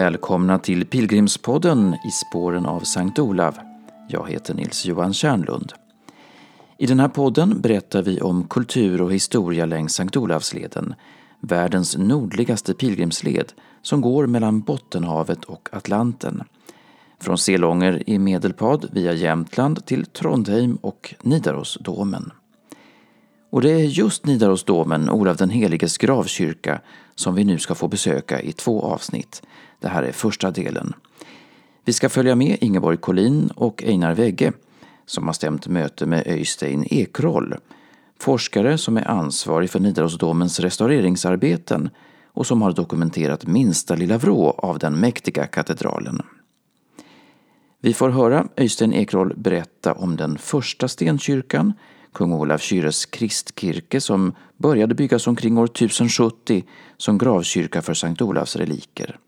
Välkomna till Pilgrimspodden i spåren av Sankt Olav. Jag heter Nils Johan Kärnlund. I den här podden berättar vi om kultur och historia längs Sankt Olavsleden, världens nordligaste pilgrimsled som går mellan Bottenhavet och Atlanten. Från Selånger i Medelpad via Jämtland till Trondheim och Nidarosdomen. Och det är just Nidarosdomen, Olav den heliges gravkyrka, som vi nu ska få besöka i två avsnitt. Det här är första delen. Vi ska följa med Ingeborg Collin och Einar Wegge som har stämt möte med Öystein Ekroll, forskare som är ansvarig för Nidarosdomens restaureringsarbeten och som har dokumenterat minsta lilla vrå av den mäktiga katedralen. Vi får höra Öystein Ekroll berätta om den första stenkyrkan, kung Olav Kyres Kristkirke som började byggas omkring år 1070 som gravkyrka för Sankt Olavs reliker.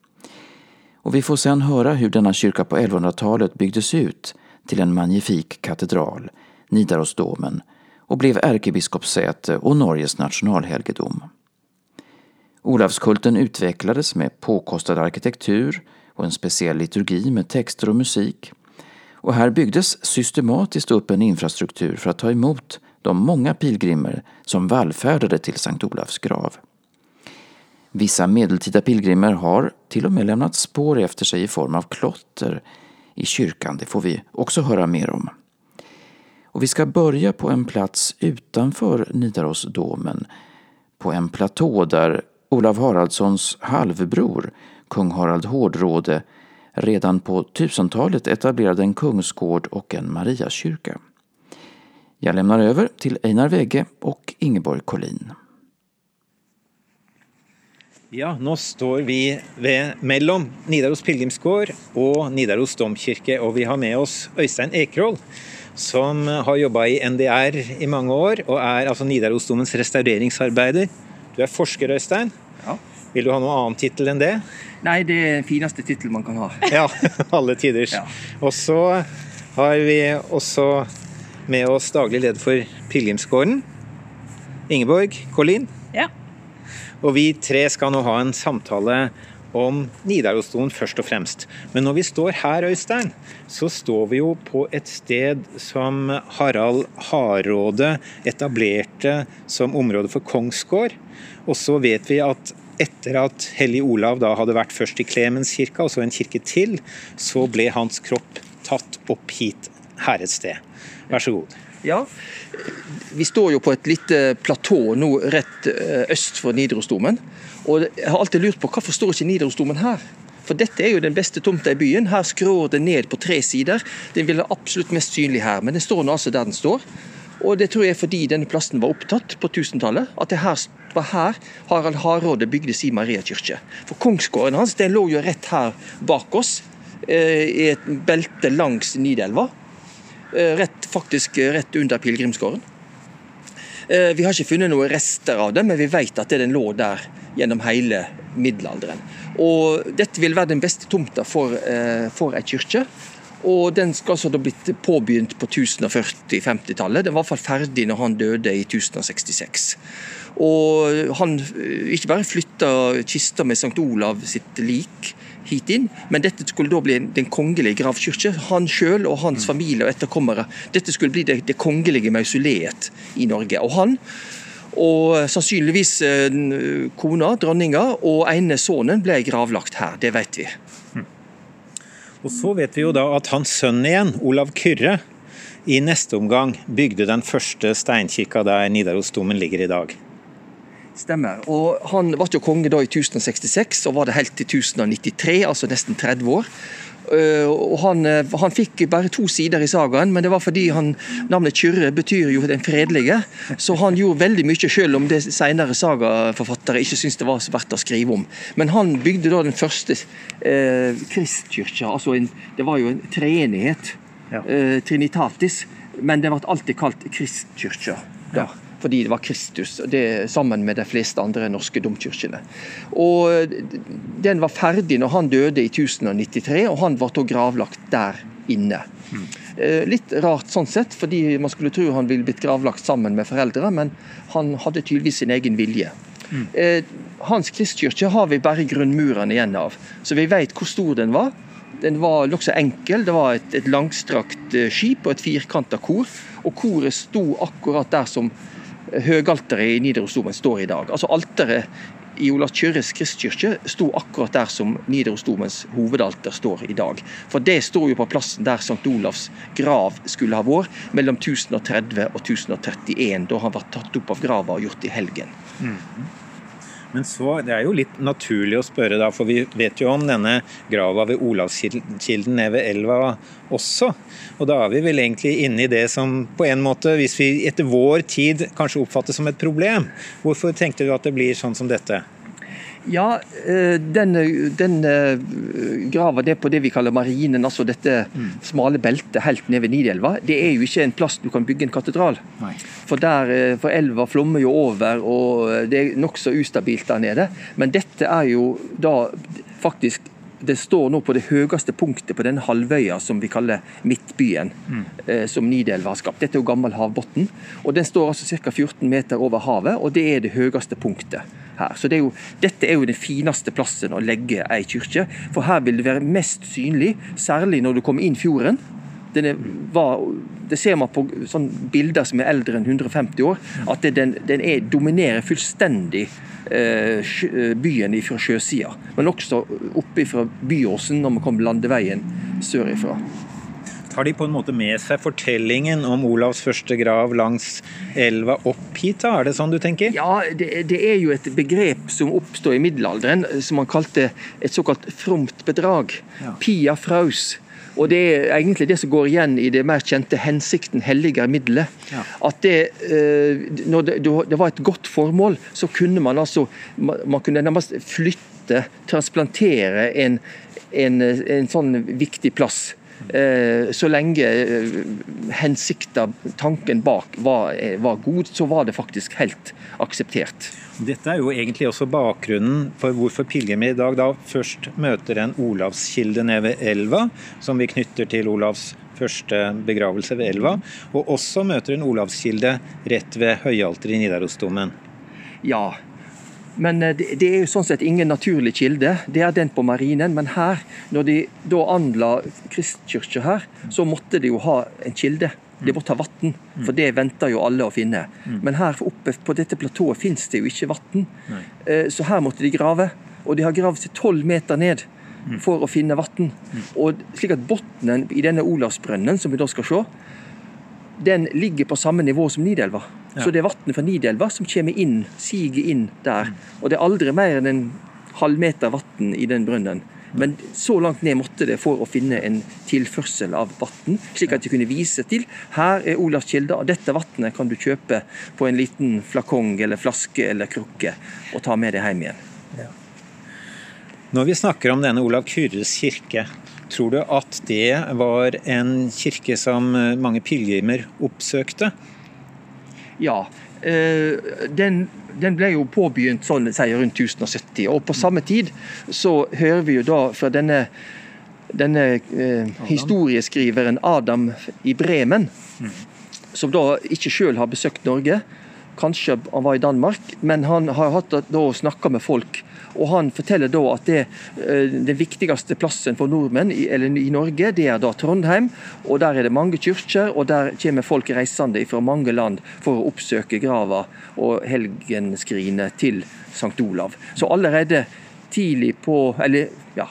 Och vi får sen höra hur denna kyrka på 1100-talet byggdes ut till en magnifik katedral, Nidarosdomen, och blev ärkebiskopssäte och Norges nationalhelgedom. Olavskulten utvecklades med påkostad arkitektur och en speciell liturgi med texter och musik. Och här byggdes systematiskt upp en infrastruktur för att ta emot de många pilgrimer som vallfärdade till Sankt Olavs grav. Vissa medeltida pilgrimer har till och med lämnat spår efter sig i form av klotter i kyrkan. Det får vi också höra mer om. Och vi ska börja på en plats utanför Nidarosdomen, på en platå där Olav Haraldssons halvbror, kung Harald Hårdråde, redan på 1000-talet etablerade en kungsgård och en Mariakyrka. Jag lämnar över till Einar Vegge och Ingeborg Collin. Ja, nå står vi ved, mellom Nidaros pilegrimsgård og Nidaros domkirke, og vi har med oss Øystein Ekroll, som har jobba i NDR i mange år, og er altså Nidarosdomens restaureringsarbeider. Du er forsker, Øystein. Ja. Vil du ha noen annen tittel enn det? Nei, det er den fineste tittelen man kan ha. Ja, alle tiders. Ja. Og så har vi også med oss daglig leder for pilegrimsgården, Ingeborg Collin. Ja. Og vi tre skal nå ha en samtale om Nidarosdomen først og fremst. Men når vi står her, Øystein, så står vi jo på et sted som Harald Hardråde etablerte som område for kongsgård. Og så vet vi at etter at Hellig Olav da hadde vært først i Klemenskirka, og så en kirke til, så ble hans kropp tatt opp hit her et sted. Vær så god. Ja, Vi står jo på et lite platå nå rett eh, øst for Nidarosdomen. Og jeg har alltid lurt på hvorfor står ikke Nidarosdomen her? For dette er jo den beste tomta i byen. Her skrår det ned på tre sider. Den vil være absolutt mest synlig her, men den står nå altså der den står. Og det tror jeg er fordi denne plassen var opptatt på 1000-tallet. At det her, var her Harald Hardråde bygde sin Mariakirke. For kongsgården hans den lå jo rett her bak oss, eh, i et belte langs Nidelva. Eh, Rett, faktisk eh, rett under pilegrimsgården. Eh, Vi har ikke funnet noen rester av det, men vi vet at den lå der gjennom hele middelalderen. Og Dette vil være den beste tomta for, eh, for ei kirke. Og Den skal altså ha blitt påbegynt på 1040-50-tallet. Den var i hvert fall ferdig når han døde i 1066. Og Han eh, ikke bare flytta kista med St. Olav sitt lik hit inn, men dette skulle da bli den kongelige gravkirke. Han sjøl og hans familie og etterkommere. Dette skulle bli det, det kongelige mausoleet i Norge. Og han og sannsynligvis eh, kona, dronninga, og ene sønnen ble gravlagt her. Det vet vi. Og så vet vi jo da at hans sønn igjen, Olav Kyrre, i neste omgang bygde den første steinkirka der Nidarosdomen ligger i dag. Stemmer. Og Han ble jo konge da i 1066 og var det helt til 1093, altså nesten 30 år. Eh, Og han, eh, han fikk bare to sider i sagaen, men det var fordi han, navnet Kyrre betyr jo den fredelige. Så han gjorde veldig mye, selv om det senere sagaforfattere ikke syntes det var så verdt å skrive om. Men han bygde da den første eh, kristkirka. Altså en, det var jo en treenighet. Ja. Eh, Trinitatis. Men den ble alltid kalt kristkirka. Da. Ja. Fordi det var Kristus, det sammen med de fleste andre norske domkirkene. Og Den var ferdig når han døde i 1093, og han ble gravlagt der inne. Eh, Litt rart sånn sett, fordi man skulle tro han ville blitt gravlagt sammen med foreldre, men han hadde tydeligvis sin egen vilje. Mm. Eh, Hans Kristkirke har vi bare grunnmurene igjen av, så vi vet hvor stor den var. Den var nokså enkel. Det var et, et langstrakt eh, skip og et firkanta kor. Og koret sto akkurat der som høgalteret i Nidarosdomen står i dag. Altså Alteret i Olav Kyrres kristkirke sto akkurat der som Nidarosdomens hovedalter står i dag. For det står jo på plassen der St. Olavs grav skulle ha vært, mellom 1030 og 1031, da han var tatt opp av grava og gjort i helgen. Mm. Men så, Det er jo litt naturlig å spørre, da, for vi vet jo om denne grava ved Olavskilden nede ved elva også. Og Da er vi vel egentlig inne i det som på en måte, hvis vi etter vår tid kanskje oppfattes som et problem. Hvorfor tenkte du at det blir sånn som dette? Ja, denne, den, den eh, grava det på det vi kaller marinen, altså dette mm. smale beltet helt ned ved Nidelva, det er jo ikke en plass du kan bygge en katedral. Nei. For, der, eh, for elva flommer jo over, og det er nokså ustabilt der nede. Men dette er jo da faktisk det står nå på det høyeste punktet på denne halvøya som vi kaller Midtbyen, mm. eh, som Nidelva har skapt. Dette er jo gammel havbunn. Den står altså ca. 14 meter over havet, og det er det høyeste punktet her. Så det er jo, Dette er jo den fineste plassen å legge ei kirke, for her vil det være mest synlig, særlig når du kommer inn fjorden. Var, det ser man på bilder som er eldre enn 150 år, at den, den er, dominerer fullstendig eh, byen fra sjøsida. Men også oppe fra Byåsen når man kommer landeveien sørifra har de på en måte med seg fortellingen om Olavs første grav langs elva opp hit? da? Er det sånn du tenker? Ja, det, det er jo et begrep som oppstod i middelalderen, som man kalte et såkalt fromt bedrag. Ja. Pia fraus. Og Det er egentlig det som går igjen i det mer kjente 'hensikten helliger middelet'. Ja. At det, eh, når det, det, var et godt formål, så kunne man altså man kunne nærmest flytte, transplantere en, en, en sånn viktig plass så lenge eh, hensikta, tanken bak, var, eh, var, god, så var det faktisk helt akseptert. Dette er jo egentlig også bakgrunnen for hvorfor pilegrimer i dag da først møter en Olavskilde nede ved elva, som vi knytter til Olavs første begravelse ved elva, og også møter en Olavskilde rett ved høyalteret i Nidarosdomen. Ja, men eh, det, er jo sånn sett ingen naturlig kilde. Det er den på marinen. Men her, når de da anla Kristkirka her, så måtte de jo ha en kilde. De måtte ha vann, for det venter jo alle å finne. Men her oppe på dette platået fins det jo ikke vann. Eh, så her måtte de grave. Og de har gravd seg tolv meter ned for å finne vann. Slik at bunnen i denne Olavsbrønnen, som vi da skal se, den ligger på samme nivå som Nidelva. Så det er vannet fra Nidelva som kommer inn, siger inn der. Og det er aldri mer enn en halvmeter vann i den brønnen. Men så langt ned måtte det for å finne en tilførsel av vann, slik at de kunne vise til her er Olavs kilde, og dette vannet kan du kjøpe på en liten flakong eller flaske eller krukke og ta med deg hjem igjen. Ja. Når vi snakker om denne Olav Kyrres kirke, tror du at det var en kirke som mange pilegrimer oppsøkte? Ja. Eh, den, den, ble jo påbegynt sånn, sier rundt 1070. Og på samme tid så hører vi jo da fra denne, denne eh, historieskriveren Adam i Bremen, mm. som da ikke sjøl har besøkt Norge. Kanskje han var i Danmark, men han har hatt da snakka med folk og Han forteller da at det, eh, den viktigste plassen for nordmenn i, i Norge, det er da Trondheim. og Der er det mange kirker, og der kommer folk reisende fra mange land for å oppsøke grava og helgenskrinet til St. Olav. Så allerede tidlig på, eller ja,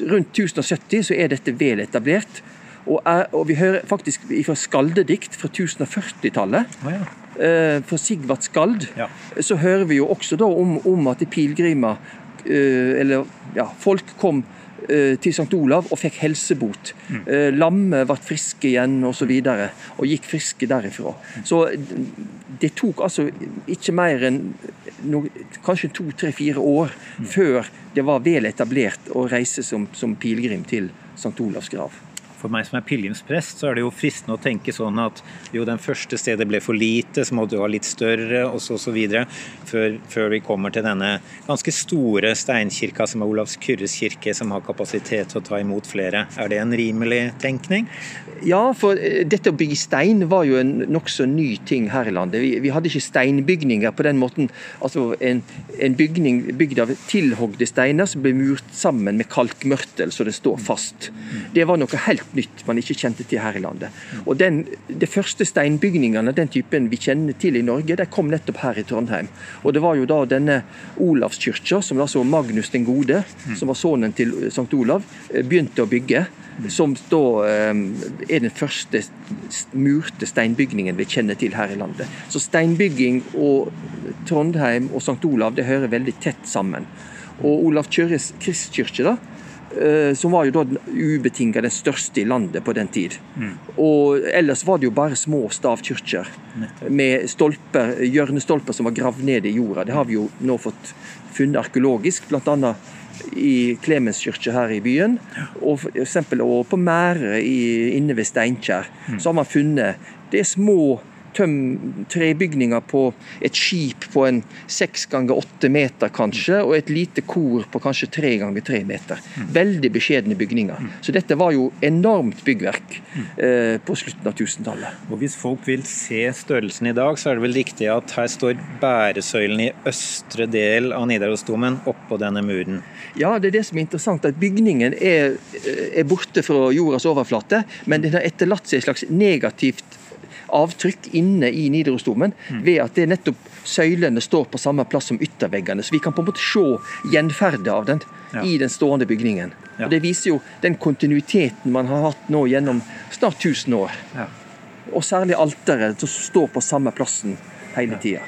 rundt 1070 så er dette vel etablert. Og, er, og vi hører faktisk fra skaldedikt fra 1040-tallet. Oh, ja for Sigvart Skald, ja. så hører vi jo også da om, om at pilegrimer, eh, eller ja, folk kom eh, til St. Olav og fikk helsebot. Mm. Lammet ble friske igjen osv. Og, så videre, og gikk friske derifra. Så det tok altså ikke mer enn no, kanskje to, tre, fire år mm. før det var vel etablert å reise som, som pilegrim til St. Olavs grav. For meg som er pilegrimsprest, så er det jo fristende å tenke sånn at jo, den første stedet ble for lite, så må du ha litt større, og så osv. før, før vi kommer til denne ganske store steinkirka som er Olavs Kyrres kirke, som har kapasitet til å ta imot flere. Er det en rimelig tenkning? Ja, for eh, dette å bygge stein var jo en nokså ny ting her i landet. Vi, vi, hadde ikke steinbygninger på den måten. Altså en, en bygning bygd av tilhogde steiner som ble murt sammen med kalkmørtel så det står fast. Det var noe helt nytt man ikke kjente til her i landet. Og den, De første steinbygningene den typen vi kjenner til i Norge, de kom nettopp her i Trondheim. Og Det var jo da denne Olavskirka, som altså Magnus den gode, som var sønnen til Sankt Olav, eh, begynte å bygge. Som da eh, er den første murte steinbygningen vi kjenner til her i landet. Så steinbygging og Trondheim og Sankt Olav det hører veldig tett sammen. Og Olav Kjøres kristkirke, da, som var jo da ubetinga den største i landet på den tid. Mm. Og Ellers var det jo bare små stavkirker med stolper, hjørnestolper som var gravd ned i jorda. Det har vi jo nå fått funnet arkeologisk, bl.a. i Klemenskirke her i byen. Og for eksempel, og på Mære inne ved Steinkjer mm. så har man funnet det er små tøm trebygninger på et skip på en seks ganger åtte meter, kanskje, og et lite kor på kanskje tre ganger tre meter. Veldig beskjedne bygninger. Så dette var jo enormt byggverk eh, på slutten av 1000-tallet. Og Hvis folk vil se størrelsen i dag, så er det vel riktig at her står bæresøylen i østre del av Nidarosdomen oppå denne muren? Ja, det er det som er interessant. At bygningen er, er borte fra jordas overflate, men den har etterlatt seg et slags negativt avtrykk inne i Nidarosdomen mm. ved at det nettopp søylene står på samme plass som ytterveggene. Så vi kan på en måte se gjenferdet av den ja. i den stående bygningen. Ja. Og Det viser jo den kontinuiteten man har hatt nå gjennom snart 1000 år. Ja. Og særlig alteret som står på samme plassen hele tida.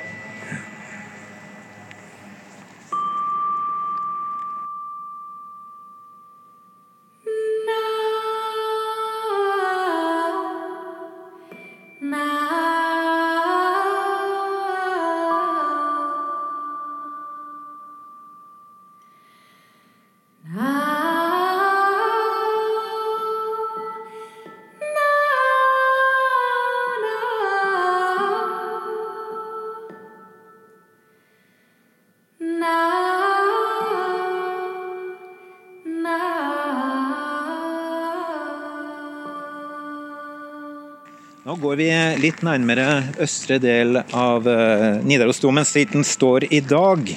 Går vi litt nærmere østre del av uh, Nidarosdomen, slik den står i dag.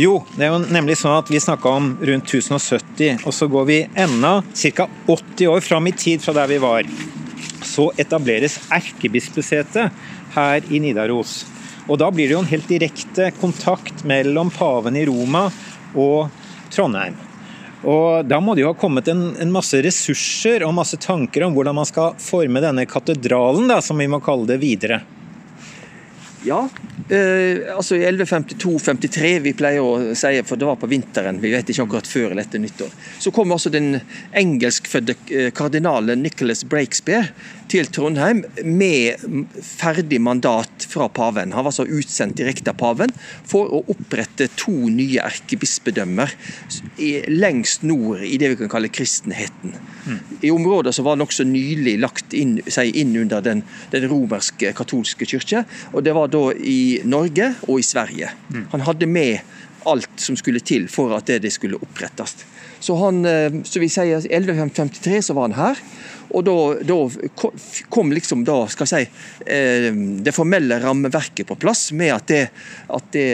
Jo, det er jo nemlig sånn at vi snakka om rundt 1070, og så går vi enda ca. 80 år fram i tid fra der vi var. Så etableres erkebispesetet her i Nidaros. Og da blir det jo en helt direkte kontakt mellom paven i Roma og Trondheim. Og Da må det jo ha kommet en, en, masse ressurser og masse tanker om hvordan man skal forme denne katedralen, da, som vi må kalle det, videre. Ja, eh, altså i 1152-53, vi pleier å si, for det var på vinteren, vi vet ikke akkurat før eller etter nyttår, så kom altså den engelskfødte eh, kardinalen Nicholas Breakspear til Trondheim med ferdig mandat fra paven. Han var så utsendt direkte av paven for å opprette to nye erkebispedømmer lengst nord i det vi kan kalle kristenheten. Mm. I områder som var nokså nylig lagt inn, inn under den, den, romerske katolske kirke. Og det var da i Norge og i Sverige. Mm. Han hadde med alt som skulle til for at det, det skulle opprettes. Så han, eh, så vi sier 1153 så var han her. Og da, da kom liksom da, skal jeg si, eh, det formelle rammeverket på plass med at det, at det,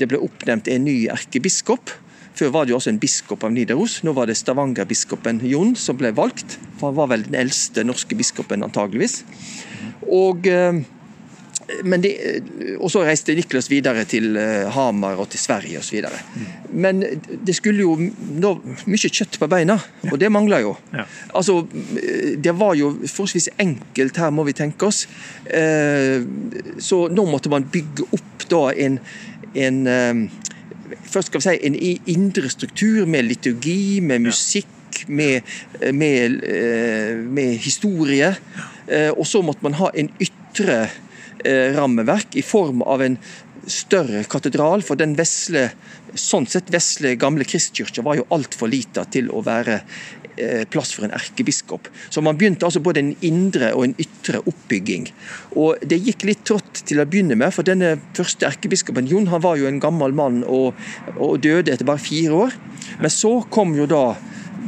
det ble oppnevnt en ny erkebiskop. Før var det jo også en biskop av Nidaros. Nå var det Stavanger-biskopen Jon som ble valgt. For han var vel den eldste norske biskopen, antageligvis. Og eh, men de, og så reiste Niklas videre til eh, Hamar og til Sverige osv. Men det skulle jo nå mye kjøtt på beina, og det mangla jo. Ja. Altså, det var jo forholdsvis enkelt her, må vi tenke oss. Eh, så nå måtte man bygge opp da en, en eh, Først skal vi si en indre struktur med liturgi, med musikk, med, med, med historie. Og så måtte man ha en ytre Eh, rammeverk i form av en større katedral. For den vesle, sånn sett vesle gamle kristkirka var jo altfor lita til å være eh, plass for en erkebiskop. Så man begynte altså både en indre og en ytre oppbygging. Og Det gikk litt trått til å begynne med, for denne første erkebiskopen Jon han var jo en gammel mann og, og døde etter bare fire år. Men så kom jo da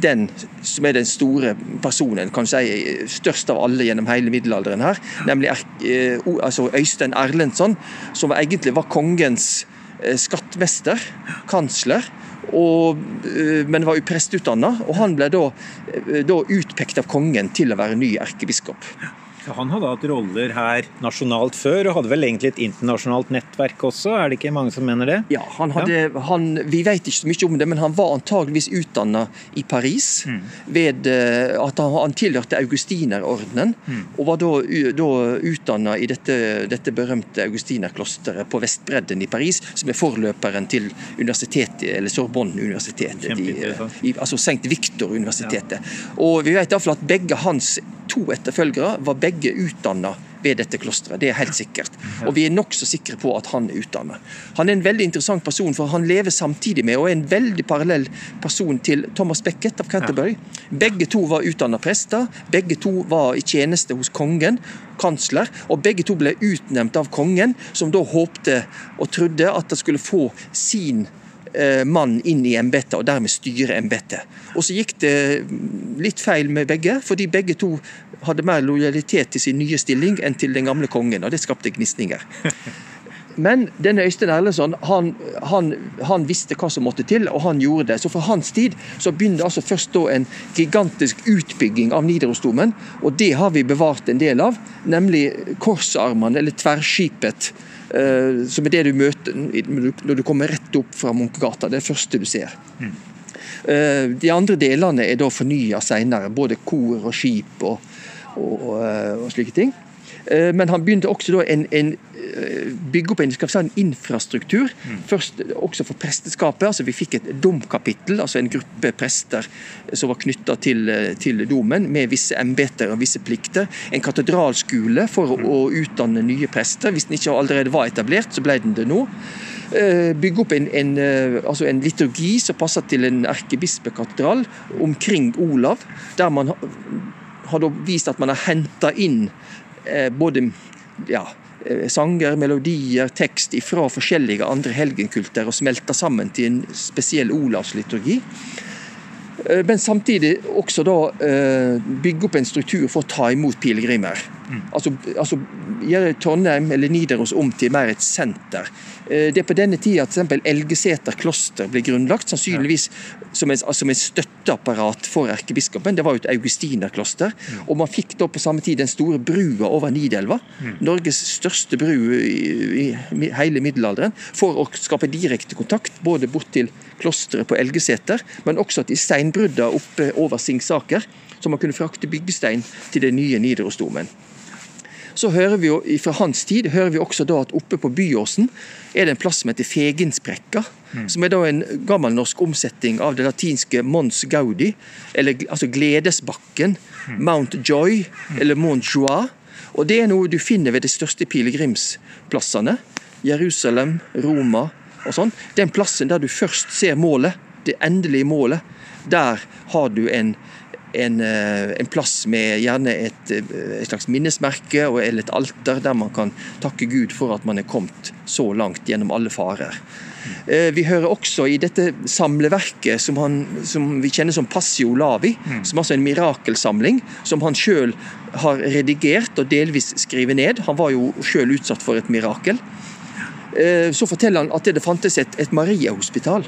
den som er den store personen, kan si størst av alle gjennom hele middelalderen her, nemlig eh, altså Øystein Erlendsson, som egentlig var kongens eh, skattmester, kansler. Og, eh, men var presteutdanna, og han ble da, da utpekt av kongen til å være ny erkebiskop. Han hadde hatt roller her nasjonalt før, og hadde vel egentlig et internasjonalt nettverk også? Er det ikke mange som mener det? Ja, han hadde, ja. Han, Vi vet ikke så mye om det, men han var antageligvis utdanna i Paris. Mm. ved eh, at Han, han tilhørte augustinerordenen, mm. og var da, da utdanna i dette, dette berømte augustinerklosteret på Vestbredden i Paris, som er forløperen til universitetet, eller Sorbonne-universitetet. Altså St. Victor-universitetet. Ja. Og vi vet iallfall at begge hans to etterfølgere var begge utdanna ved dette klosteret. Det er helt sikkert. Og vi er nokså sikre på at han er utdanna. Han er en veldig interessant person, for han lever samtidig med og er en veldig parallell person til Thomas Beckett av Canterbury. Begge to var utdanna prester. Begge to var i tjeneste hos kongen, kansler, og begge to ble utnevnt av kongen, som da håpte og trodde at de skulle få sin Eh, mann inn i embetet, og dermed styre embetet. Og så gikk det litt feil med begge, fordi begge to hadde mer lojalitet til sin nye stilling enn til den gamle kongen, og det skapte gnisninger. Men denne Øystein Erlendsson han, han, han, visste hva som måtte til, og han gjorde det. Så for hans tid så begynner altså først da en gigantisk utbygging av Nidarosdomen, og det har vi bevart en del av, nemlig korsarmene, eller tverrskipet som er det du møter når du kommer rett opp fra Munkegata. Det er det første du ser. Mm. De andre delene er da fornya senere, både kor og skip og, og, og slike ting. Men han begynte også da en, en bygge opp en, si, en infrastruktur. Mm. Først også for presteskapet. altså Vi fikk et domkapittel, altså en gruppe prester som var knytta til, til, domen, med visse embeter og visse plikter. En katedralskole for å, mm. å utdanne nye prester. Hvis den ikke allerede var etablert, så ble den det nå. Eh, bygge opp en, en, eh, altså en liturgi som passer til en erkebispekatedral omkring Olav, der man har vist at man har henta inn eh, både ja, Eh, sanger, melodier, tekst fra forskjellige andre helgenkulter og smelta sammen til en spesiell olavsliturgi. Eh, men samtidig også da eh, bygge opp en struktur for å ta imot pilegrimer. Mm. Altså, altså gjøre Trondheim eller Nidaros om til mer et senter. Det er på denne tida at Elgeseter kloster ble grunnlagt, sannsynligvis som et, altså støtteapparat for erkebiskopen. Det var jo et augustinerkloster. Mm. Og man fikk da på samme tid den store brua over Nidelva, mm. Norges største bru i, i hele middelalderen, for å skape direkte kontakt både bort til klosteret på Elgeseter, men også til steinbrudda oppe over Singsaker, så man kunne frakte byggestein til den nye Nidarosdomen. Så hører vi jo, Fra hans tid hører vi også da at oppe på Byåsen er det en plass som heter Fegensbrekka. Mm. Som er da en gammelnorsk omsetning av det latinske Mons Gaudi, eller altså Gledesbakken, mm. Mount Joy mm. eller Mont Joie. Og Det er noe du finner ved de største pilegrimsplassene. Jerusalem, Roma og sånn. Den plassen der du først ser målet, det endelige målet. Der har du en en, eh, en, plass med gjerne et, eh, et, slags minnesmerke eller et alter, der man kan takke Gud for at man er kommet så langt gjennom alle farer. Eh, vi hører også i dette samleverket som, han, som vi kjenner som Passio Lavi, mm. som altså er en mirakelsamling, som han sjøl har redigert og delvis skrevet ned. Han var jo sjøl utsatt for et mirakel. Så forteller han at det fantes et, et Mariahospital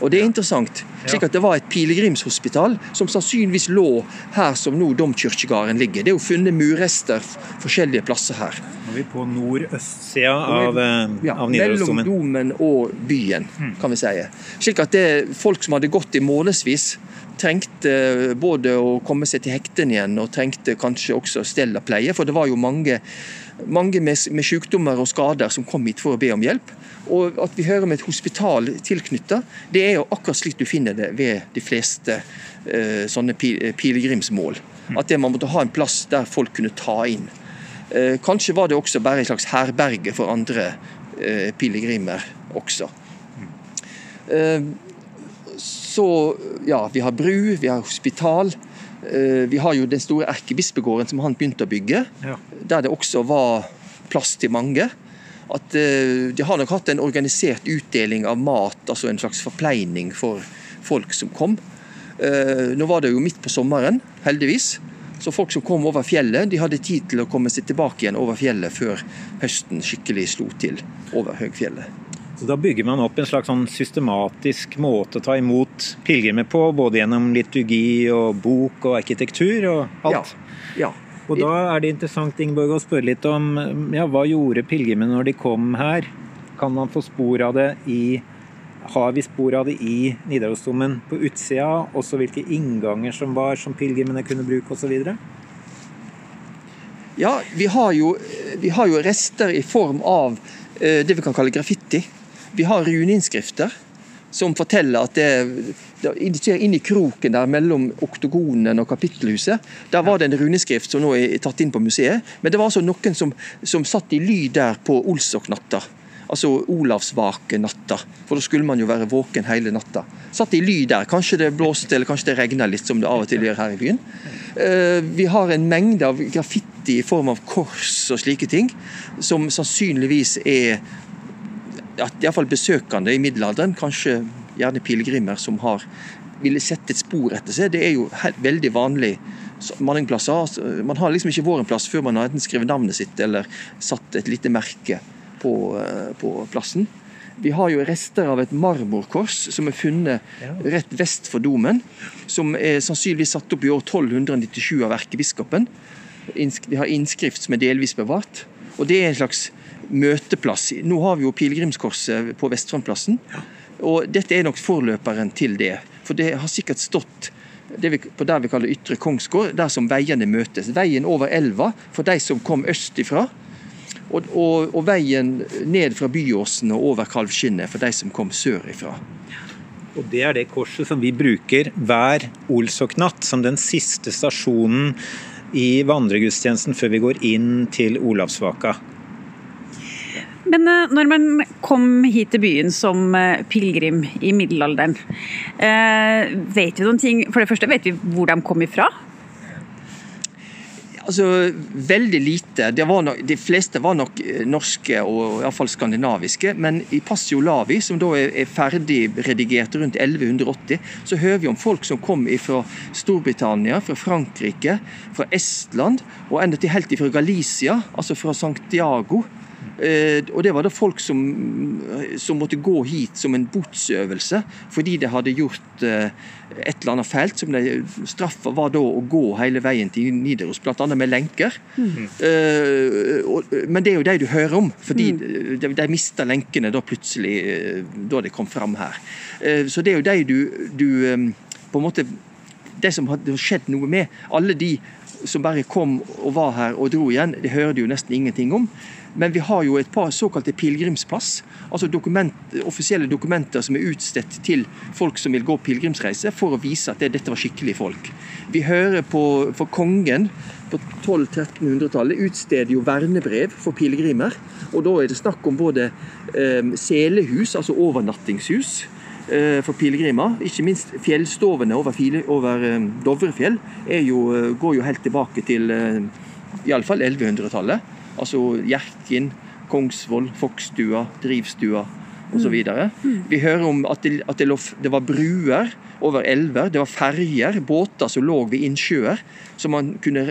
og det er interessant. Slik at Det var et pilegrimshospital som sannsynligvis lå her som nå domkirkegården ligger. Det er jo funnet murrester forskjellige plasser her. Nå er vi på nordøstsida av, eh, ja, av. Mellom domen og byen, hmm. kan vi si. Slik at det er folk som hadde gått i månedsvis trengte både å komme seg til hektene igjen og trengte kanskje også stell og pleie. For det var jo mange, mange med, med sykdommer og skader som kom hit for å be om hjelp. Og at vi hører om et hospital tilknytta, det er jo akkurat slik du finner det ved de fleste uh, sånne pilegrimsmål. At det man måtte ha en plass der folk kunne ta inn. Uh, kanskje var det også bare et slags herberge for andre pilegrimer også. så, ja, vi har bru, vi har hospital. Eh, vi har jo den store erkebispegården som han begynte å bygge, ja. der det også var plass til mange. At De har nok hatt en organisert utdeling av mat, altså en slags forpleining for folk som kom. Uh, nå var det jo midt på sommeren, heldigvis. Så folk som kom over fjellet, de hadde tid til å komme seg tilbake igjen over fjellet før høsten skikkelig slo til over høgfjellet. Så Da bygger man opp en slags sånn systematisk måte å ta imot pilegrimer på, både gjennom liturgi og bok og arkitektur og alt? Ja. ja. Og Da er det interessant Ingeborg, å spørre litt om ja, hva gjorde pilegrimene når de kom her? Kan man få spor av det i har vi spor av det i Nidarosdomen på utsida? Også hvilke innganger som var som pilegrimene kunne bruke osv.? Ja, vi har, jo, vi har, jo, rester i form av eh, det vi kan kalle graffiti. Vi har runeinnskrifter som forteller at det, det inn i kroken der mellom oktogonen og kapittelhuset, der var det en runeskrift som nå er tatt inn på museet. Men det var altså noen som, som satt i ly der på Olsoknatta altså Olavsvakenatta. For da skulle man jo være våken hele natta. Satt i ly der. Kanskje det blåste eller kanskje det regna litt, som det av og til gjør her i byen. Eh, vi har en mengde av graffiti i form av kors og slike ting, som sannsynligvis er iallfall besøkende i middelalderen, kanskje gjerne pilegrimer som har ville sette et spor etter seg. Det er jo veldig vanlig plasser. Altså, man har liksom ikke vært en plass før man har enten skrevet navnet sitt eller satt et lite merke på, på plassen. Vi har jo rester av et marmorkors som er funnet rett vest for domen. Som er sannsynligvis satt opp i år 1297 av erkebiskopen. Vi har innskrift som er delvis bevart. Og det er en slags møteplass. Nå har vi jo pilegrimskorset på Vestfrontplassen. Og dette er nok forløperen til det. For det har sikkert stått vi, på der vi kaller Ytre Kongsgård, der som veiene møtes. Veien over elva for de som kom østifra og, og, og, veien ned fra Byåsen og over Kalvskinnet for de som kom sørifra. Og Det er det korset som vi bruker hver Olsoknatt som den siste stasjonen i vandregudstjenesten før vi går inn til Olavsvaka. Men eh, når man kom hit til byen som eh, pilegrim i middelalderen, eh, vet vi noen ting For det første vet vi hvor de kom ifra? Altså, Veldig lite. Nok, de fleste var nok eh, norske og iallfall skandinaviske. Men i Passio Lavi, som da er, er ferdig redigert rundt 1180, så hører vi om folk som kom fra Storbritannia, fra Frankrike, fra Estland og enda til helt fra Galicia, altså fra Santiago. Eh, og Det var det folk som, som, måtte gå hit som en botsøvelse fordi de hadde gjort eh, et eller annet feilt. som de, Straffa var da å gå hele veien til Nidaros, bl.a. med lenker. Mm. Og, men det er jo de du hører om, fordi mm. de, de mista lenkene da plutselig da de kom fram her. Så det er jo de du, du på en måte Det som hadde skjedd noe med. Alle de som bare kom og var her og dro igjen, det hører du jo nesten ingenting om. Men vi har jo et par såkalte pilegrimspass, altså dokument, offisielle dokumenter som er utstedt til folk som vil gå pilegrimsreise, for å vise at det, dette var skikkelige folk. Vi hører på for kongen på 1200-1300-tallet utsteder jo vernebrev for pilegrimer. Og da er det snakk om både eh, selehus, altså overnattingshus eh, for pilegrimer. Ikke minst fjellstovene over, over eh, Dovrefjell jo, eh, går jo helt tilbake til iallfall 1100-tallet. Altså Hjerkinn, Kongsvoll, Fokstua, Drivstua osv. Mm. Vi hører om at, det, at det, lå, det, var bruer over elver, det var ferjer, båter som lå ved innsjøer, som man kunne,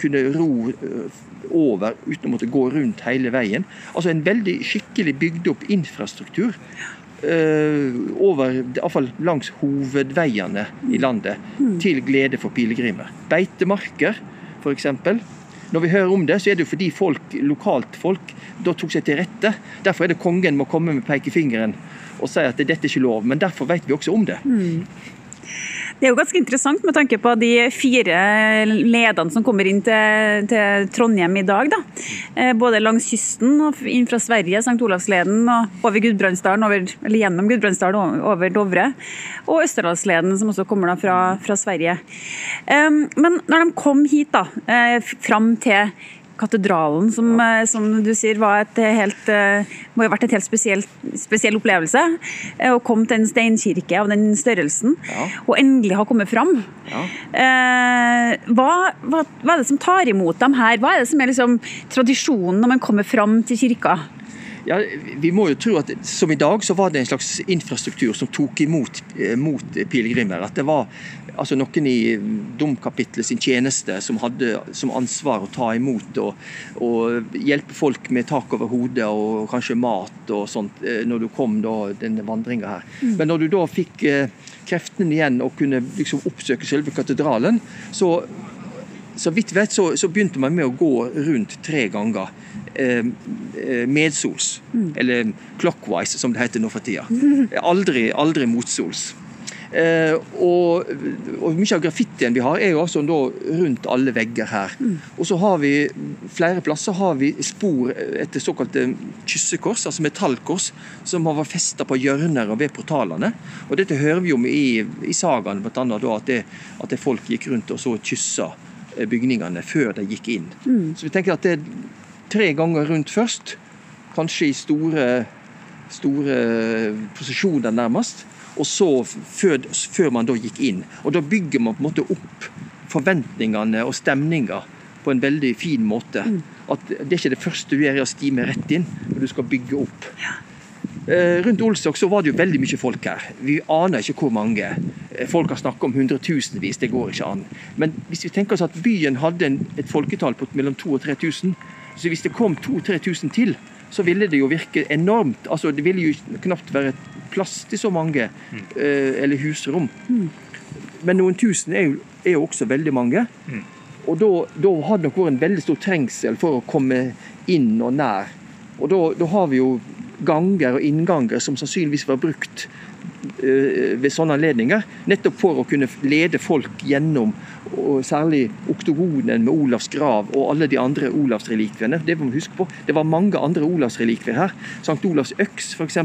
kunne ro eh, over uten å måtte gå rundt hele veien. Altså en veldig skikkelig bygd opp infrastruktur. Uh, over, iallfall langs hovedveiene i landet, mm. til glede for pilegrimer. Beitemarker, f.eks. Når vi hører om det, så er det jo fordi folk, lokalt folk da tok seg til rette. Derfor er det kongen må komme med pekefingeren og si at dette er ikke lov. Men derfor vet vi også om det. Mm. Det er jo ganske interessant med tanke på de fire ledene som kommer inn til, til Trondheim i dag. Da. Eh, både langs kysten, inn fra Sverige, St. Olavsleden, og over Gudbrandsdalen, eller gjennom Gudbrandsdalen over Dovre. Og Østerdalsleden, som også kommer da fra, fra Sverige. Men når de kom hit, da, eh, fram til katedralen, som, eh, som du sier var et helt, eh, må ha vært et helt spesiell, spesiell opplevelse. Å komme til en steinkirke av den størrelsen, ja. og endelig ha kommet fram. Ja. Hva, hva, hva, er det som tar imot dem her? Hva er det som er liksom tradisjonen når man kommer fram til kirka? Ja, vi må jo tro at Som i dag så var det en slags infrastruktur som tok imot eh, mot pilegrimer. At det var altså noen i domkapitlet sin tjeneste som hadde som ansvar å ta imot og, og hjelpe folk med tak over hodet og kanskje mat og sånt eh, når du kom da denne vandringa her. Mm. Men når du da fikk eh, kreftene igjen og kunne liksom oppsøke selve katedralen, så så vidt vet så, så begynte man med å gå rundt tre ganger Eh, eh, medsols. Mm. Eller clockwise, som det heter nå for tida. Aldri, aldri motsols. Eh, og, og, Mye av graffitien vi har, er jo altså rundt alle vegger her. Mm. Og så har vi flere plasser har vi spor etter såkalte kyssekors, altså metallkors, som har vært festa på hjørner og ved portalene. Og Dette hører vi om i, i sagaen, bl.a. at, det, at det folk gikk rundt og så kyssa eh, bygningene før de gikk inn. Mm. Så vi tenker at det, er tre ganger rundt først. Kanskje i store, store posisjoner, nærmest. Og så før, før, man da gikk inn. Og da bygger man på en måte opp forventningene og stemninga på en veldig fin måte. Mm. At det er ikke det første du gjør, er å stime rett inn, men du skal bygge opp. Ja. Eh, rundt Olsok så var det jo veldig mye folk her. Vi aner ikke hvor mange. Eh, folk har snakket om hundretusenvis, det går ikke an. Men hvis vi tenker oss at byen hadde et folketall på mellom 2000 og 3000, så hvis det kom 2000-3000 til, så ville det jo virke enormt. Altså, Det ville jo knapt være plass til så mange, eh, eller husrom. Mm. Men noen tusen er jo, er jo også veldig mange. Mm. Og da, da hadde det nok vært en veldig stor trengsel for å komme inn og nær. Og da, da har vi jo ganger og innganger som sannsynligvis var brukt uh, ved sånne anledninger. Nettopp for å kunne lede folk gjennom og særlig oktogonen med Olavs grav og alle de andre Olavsrelikviene. Det må vi huske på. Det var mange andre Olavsrelikvier her. Sankt Olavs øks, f.eks.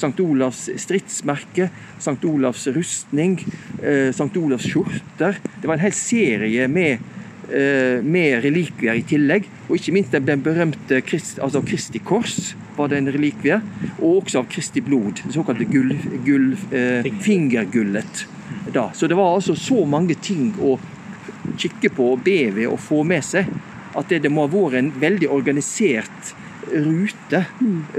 Sankt Olavs stridsmerke. Sankt Olavs rustning. Eh, Sankt Olavs skjorter. Det var en hel serie med, eh, med relikvier i tillegg. Og ikke minst den berømte Krist, altså Kristi kors var det en relikvie. Og også av Kristi blod, det såkalte gull, gull, eh, fingergullet. Da. Så det var altså så mange ting å kikke på og be ved og få med seg. At det, det må ha vært en veldig organisert rute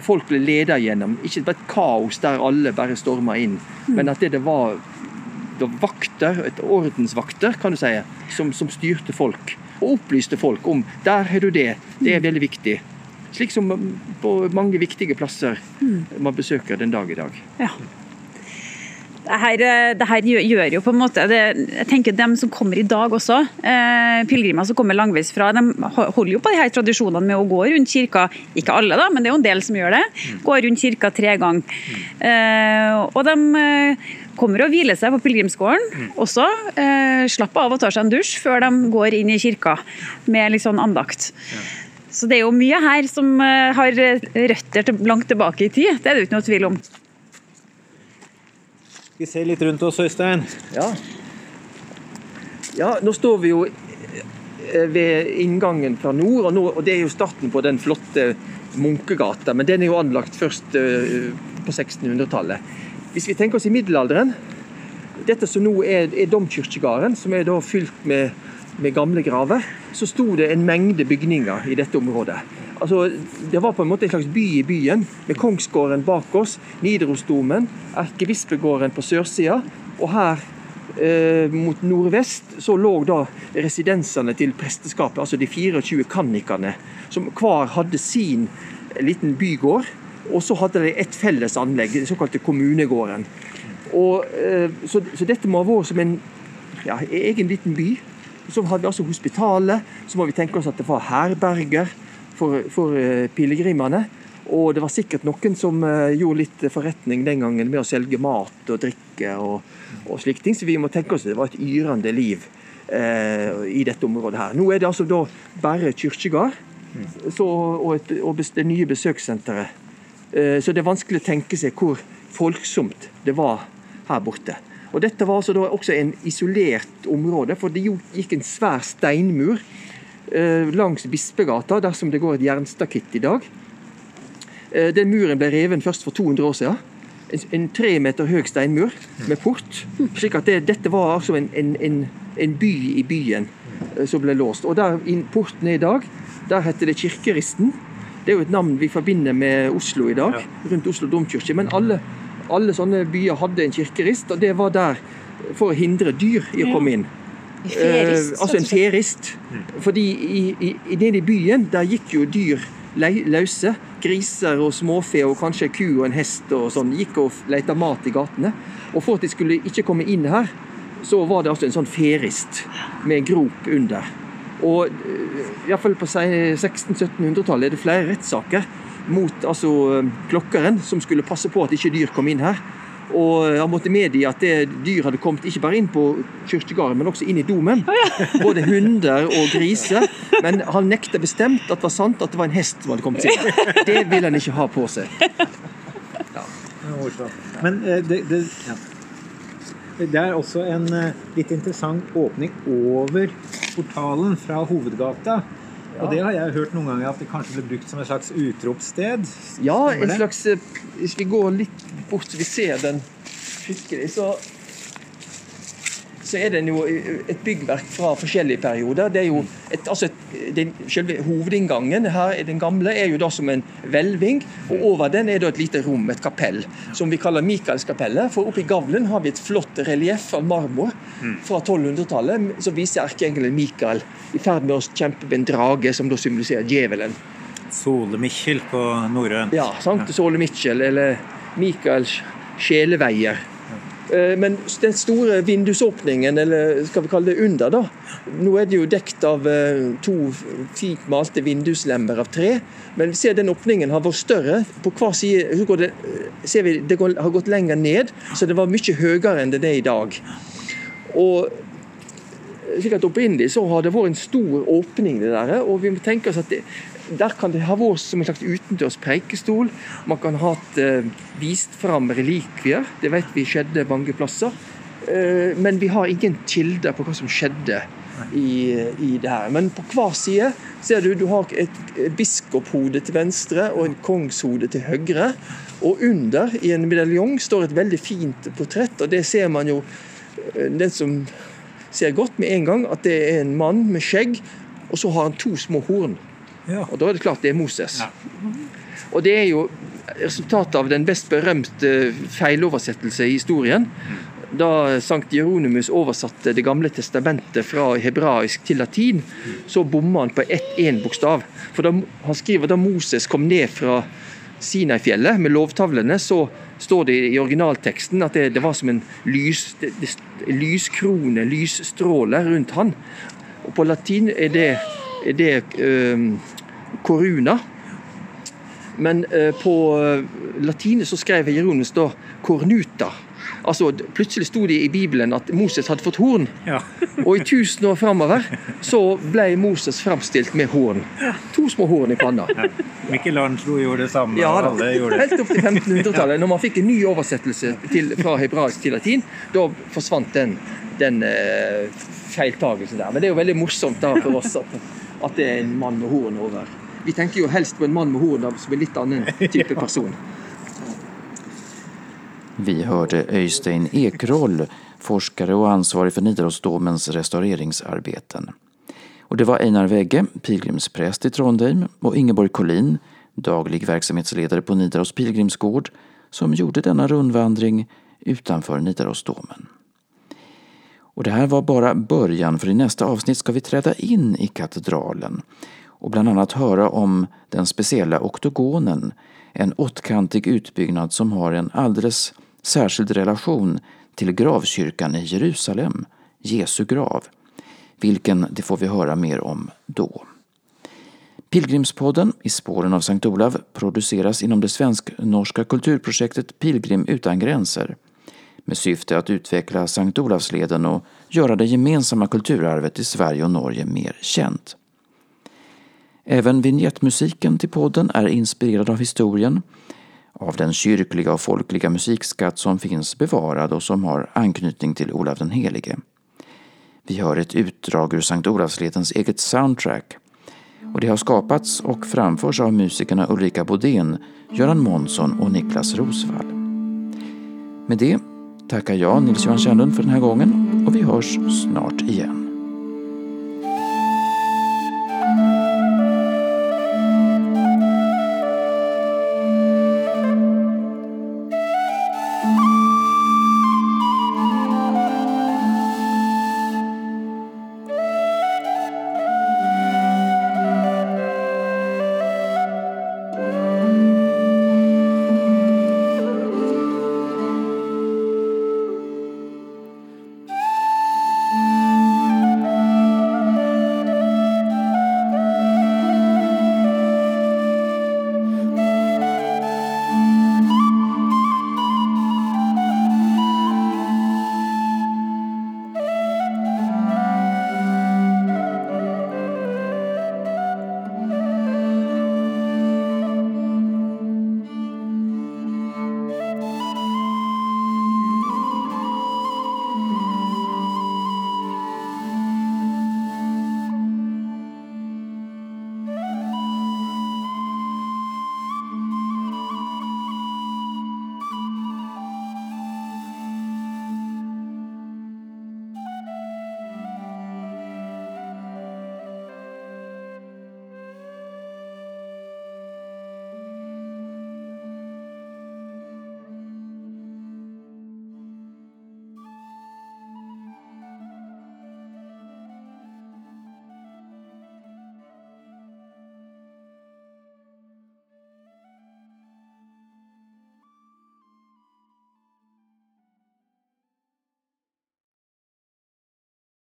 folk ble ledet gjennom. Ikke bare et kaos der alle bare storma inn, men at det det var vakter, et ordensvakter, kan du si, som, som, styrte folk. Og opplyste folk om der har du det, det er veldig viktig. Slik som på mange viktige plasser man besøker den dag i dag. Ja det her, eh, det her, gjør jo på en måte det, Jeg tenker dem som kommer i dag også, eh, pilegrimer som kommer langveisfra, de holder jo på de her tradisjonene med å gå rundt kirka. Ikke alle, da, men det er jo en del som gjør det. Gå rundt kirka tre ganger. Eh, og de eh, kommer og hviler seg på pilegrimsgården også. Eh, slapper av og tar seg en dusj før de går inn i kirka med litt sånn andakt. Så det er jo mye her som eh, har røtter til, langt tilbake i tid. Det er det ikke noe tvil om. Skal Vi se litt rundt oss, Øystein. Ja. ja, nå står vi jo eh, ved inngangen fra nord, og, nå, og det er jo starten på den flotte Munkegata. Men den er jo anlagt først på 1600-tallet. Hvis vi tenker oss i middelalderen Dette som nå er, er domkirkegården, som er da fylt med, med gamle graver, så sto det en mengde bygninger i dette området. Altså, det var på en måte en slags by i byen, med kongsgården bak oss, Nidarosdomen, erkebispegården på sørsida. Og her eh, mot nordvest så lå da residensene til presteskapet, altså de 24 kannikene, som hver hadde sin liten bygård. Og så hadde de et felles anlegg, den såkalte kommunegården. Og, eh, så, så, dette må ha vært som en ja, egen liten by. Så hadde vi altså hospitalet. Så må vi tenke oss at det var herberger for, for eh, pilegrimene. Og det var sikkert noen som eh, gjorde litt forretning den gangen med å selge mat og drikke og, og slike ting. Så vi må tenke oss at det var et yrende liv eh, i dette området her. Nå er det altså da bare kirkegård og, et, og, det nye besøkssenteret. Eh, så det er vanskelig å tenke seg hvor folksomt det var her borte. Og Dette var altså da også en isolert område, for det gikk en svær steinmur eh, langs Bispegata, dersom det går et jernstakitt i dag. Eh, den muren ble reven først for 200 år siden. En, tre meter høy steinmur med port. slik at det, Dette var altså en, en, en, by i byen som ble låst. Og der porten er i dag, der heter det Kirkeristen. Det er jo et navn vi forbinder med Oslo i dag, rundt Oslo domkirke. Men alle, alle sånne byer hadde en kirkerist, og det var der for å hindre dyr i å komme inn. Ferist, eh, altså en ferist. Fordi i, i, nede i byen der gikk jo dyr løse. Griser og småfe og kanskje ku og en hest og sånn gikk og lette mat i gatene. Og for at de skulle ikke komme inn her, så var det altså en sånn ferist med en grop under. Og eh, iallfall på 1600-1700-tallet er det flere rettssaker mot altså, eh, klokkeren, som skulle passe på at ikke dyr kom inn her. Og han måtte medgi at det dyr hadde kommet ikke bare inn på kirkegården, men også inn i domen. Både hunder og griser. Men han nekta bestemt at det var sant at det var en hest som hadde kommet inn. Det ville han ikke ha på seg. Ja. Men eh, det, det, ja. det, er også en eh, litt interessant åpning over portalen fra hovedgata. Og det har jeg hørt noen ganger at det kanskje ble brukt som et slags utropssted? Ja, en slags eh, Hvis vi går litt bort så vi ser den skikkelig, så så er den jo et byggverk fra forskjellige perioder. Det er jo et, altså et, den, selve Hovedinngangen her den gamle er jo da som en hvelving. og Over den er det et lite rom, et kapell, som vi kaller Mikaelskapellet. For oppe i gavlen har vi et flott relieff av marmor fra 1200-tallet som viser erkeengelen Mikael i ferd med å kjempe med en drage, som da symboliserer djevelen. Sole-Mikkjel på norrønt. Ja, sant. Sole-Mikkjel, eller Mikaels sjeleveier. Eh, men den store vindusåpningen, eller skal vi kalle det under, da. Nå er det jo dekt av eh, to fint malte vinduslemmer av tre. Men vi ser den åpningen har vært større. På hver side så det, eh, ser vi det har gått lenger ned, så det var mye høyere enn det er i dag. Og slik at Opprinnelig så har det vært en stor åpning, det der, og vi må tenke oss at det, der kan det ha vært som en slags utendørs preikestol. Man kan ha eh, vist fram relikvier. Det vet vi skjedde mange plasser. Eh, men vi har ingen kilder på hva som skjedde i, i det her. Men på hver side ser du du har et biskophode til venstre og en kongshode til høyre. Og under, i en medaljong, står et veldig fint portrett, og det ser man jo eh, Den som ser godt med en gang, at det er en mann med skjegg, og så har han to små horn. Ja. Og da er det klart det er Moses. Ja. Og det er jo resultatet av den best berømte feiloversettelse i historien. Da Sankt Jeronimus oversatte Det gamle testamentet fra hebraisk til latin, så bomma han på ett én bokstav. For da, Han skriver da Moses kom ned fra Sinai-fjellet med lovtavlene, så står det i originalteksten at det, det var som en lys, det, det, lyskrone, lysstråle rundt han. Og på latin er det det eh, coruna. Men eh, på latine latin så skrev Jeronimus da cornuta. Altså, Plutselig sto det i Bibelen at Moses hadde fått horn. Ja. og i tusen år framover så ble Moses framstilt med horn. To små horn i panna. Ja. Michelangelo gjorde det samme. Ja, da. Helt opp til 1500-tallet. Når man fikk en ny oversettelse til, fra hebraisk til latin, da forsvant den, den uh, feiltagelsen der. Men det er jo veldig morsomt da for oss at det er en mann med horn over. Vi tenker jo helst på en mann med horn som en litt annen type person. Vi hørte Øystein Ekroll, forskare og ansvarig for Nidarosdomens restaureringsarbeten. Og det var Einar Vegge, pilegrimsprest i Trondheim, og Ingeborg Collin, daglig verksamhetsleder på Nidaros pilgrimsgård, som gjorde denne rundvandring utenfor Nidarosdomen. Och det här var bara början för i nästa avsnitt ska vi träda in i katedralen och bland annat höra om den speciella oktogonen, en åttkantig utbyggnad som har en alldeles särskild relation till gravkyrkan i Jerusalem, Jesu grav, vilken det får vi höra mer om då. Pilgrimspodden I spåren av Sankt Olav produceras inom det svensk-norska kulturprojektet Pilgrim utan gränser med syfte att utveckla Sankt Olavsleden och göra det gemensamma kulturarvet i Sverige och Norge mer känt. Även vignettmusiken till podden är inspirerad av historien, av den kyrkliga och folkliga musikskatt som finns bevarad och som har anknytning till Olav den helige. Vi hör ett utdrag ur Sankt Olavsledens eget soundtrack och det har skapats och framförs av musikerna Ulrika Bodén, Göran Månsson och Niklas Rosvall. Med det tackar jag Nils-Johan Kjellund, för den här gången och vi hörs snart igen.